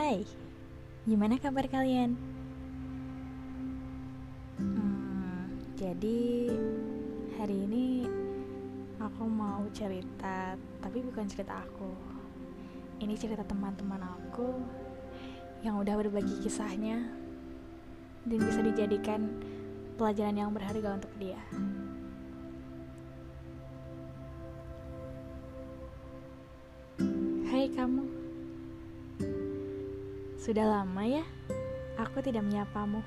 Hai, gimana kabar kalian? Hmm, jadi hari ini aku mau cerita, tapi bukan cerita aku. Ini cerita teman-teman aku yang udah berbagi kisahnya dan bisa dijadikan pelajaran yang berharga untuk dia. Hai kamu. Sudah lama ya aku tidak menyapamu.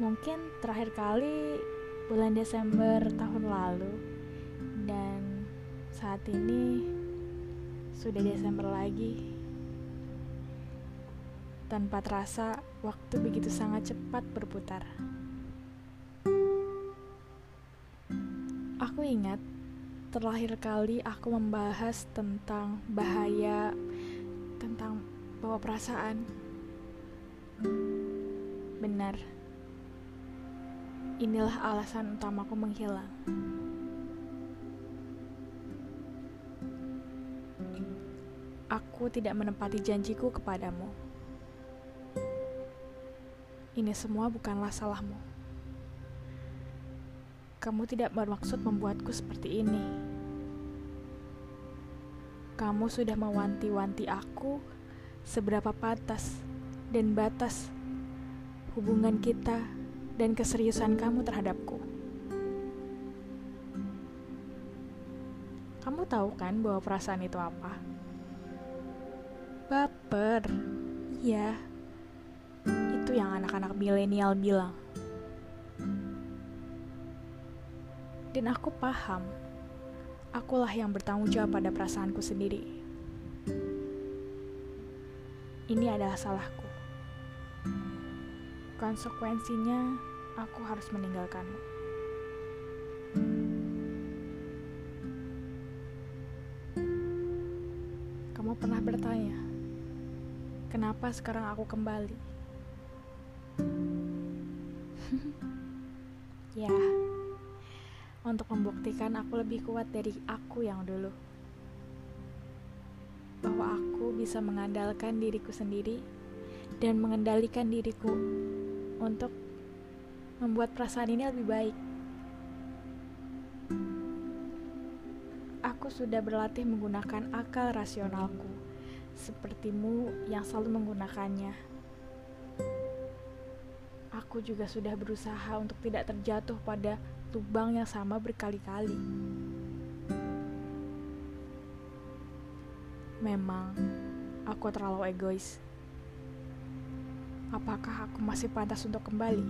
Mungkin terakhir kali bulan Desember tahun lalu dan saat ini sudah Desember lagi. Tanpa terasa, waktu begitu sangat cepat berputar. Aku ingat terakhir kali aku membahas tentang bahaya, tentang bawa perasaan. Benar, inilah alasan utamaku menghilang. Aku tidak menepati janjiku kepadamu. Ini semua bukanlah salahmu. Kamu tidak bermaksud membuatku seperti ini. Kamu sudah mewanti-wanti aku seberapa pantas dan batas hubungan kita dan keseriusan kamu terhadapku. Kamu tahu kan bahwa perasaan itu apa? Baper. Iya. Itu yang anak-anak milenial bilang. Dan aku paham, akulah yang bertanggung jawab pada perasaanku sendiri. Ini adalah salahku. Konsekuensinya, aku harus meninggalkanmu. Kamu pernah bertanya, kenapa sekarang aku kembali? ya, untuk membuktikan aku lebih kuat dari aku yang dulu. Bahwa aku bisa mengandalkan diriku sendiri dan mengendalikan diriku untuk membuat perasaan ini lebih baik. Aku sudah berlatih menggunakan akal rasionalku, sepertimu yang selalu menggunakannya. Aku juga sudah berusaha untuk tidak terjatuh pada lubang yang sama berkali-kali. Memang, aku terlalu egois. Apakah aku masih pantas untuk kembali?